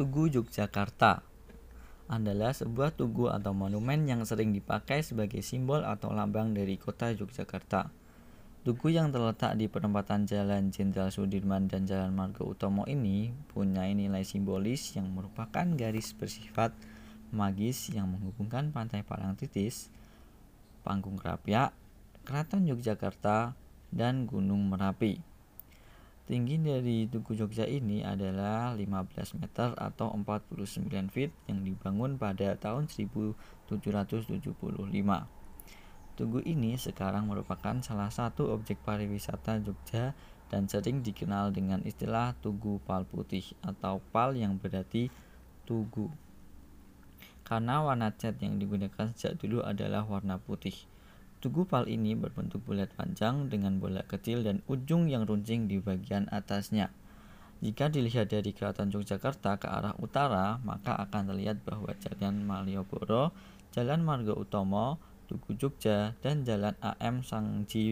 Tugu Yogyakarta adalah sebuah tugu atau monumen yang sering dipakai sebagai simbol atau lambang dari kota Yogyakarta. Tugu yang terletak di perempatan Jalan Jenderal Sudirman dan Jalan Margo Utomo ini punya nilai simbolis yang merupakan garis bersifat magis yang menghubungkan Pantai Parangtritis, Panggung Krapyak, Keraton Yogyakarta, dan Gunung Merapi. Tinggi dari Tugu Jogja ini adalah 15 meter atau 49 feet yang dibangun pada tahun 1775. Tugu ini sekarang merupakan salah satu objek pariwisata Jogja dan sering dikenal dengan istilah Tugu Pal Putih atau pal yang berarti tugu. Karena warna cat yang digunakan sejak dulu adalah warna putih. Tugu pal ini berbentuk bulat panjang dengan bola kecil dan ujung yang runcing di bagian atasnya. Jika dilihat dari Keraton Yogyakarta ke arah utara, maka akan terlihat bahwa Jalan Malioboro, Jalan Margo Utomo, Tugu Jogja, dan Jalan AM Sangji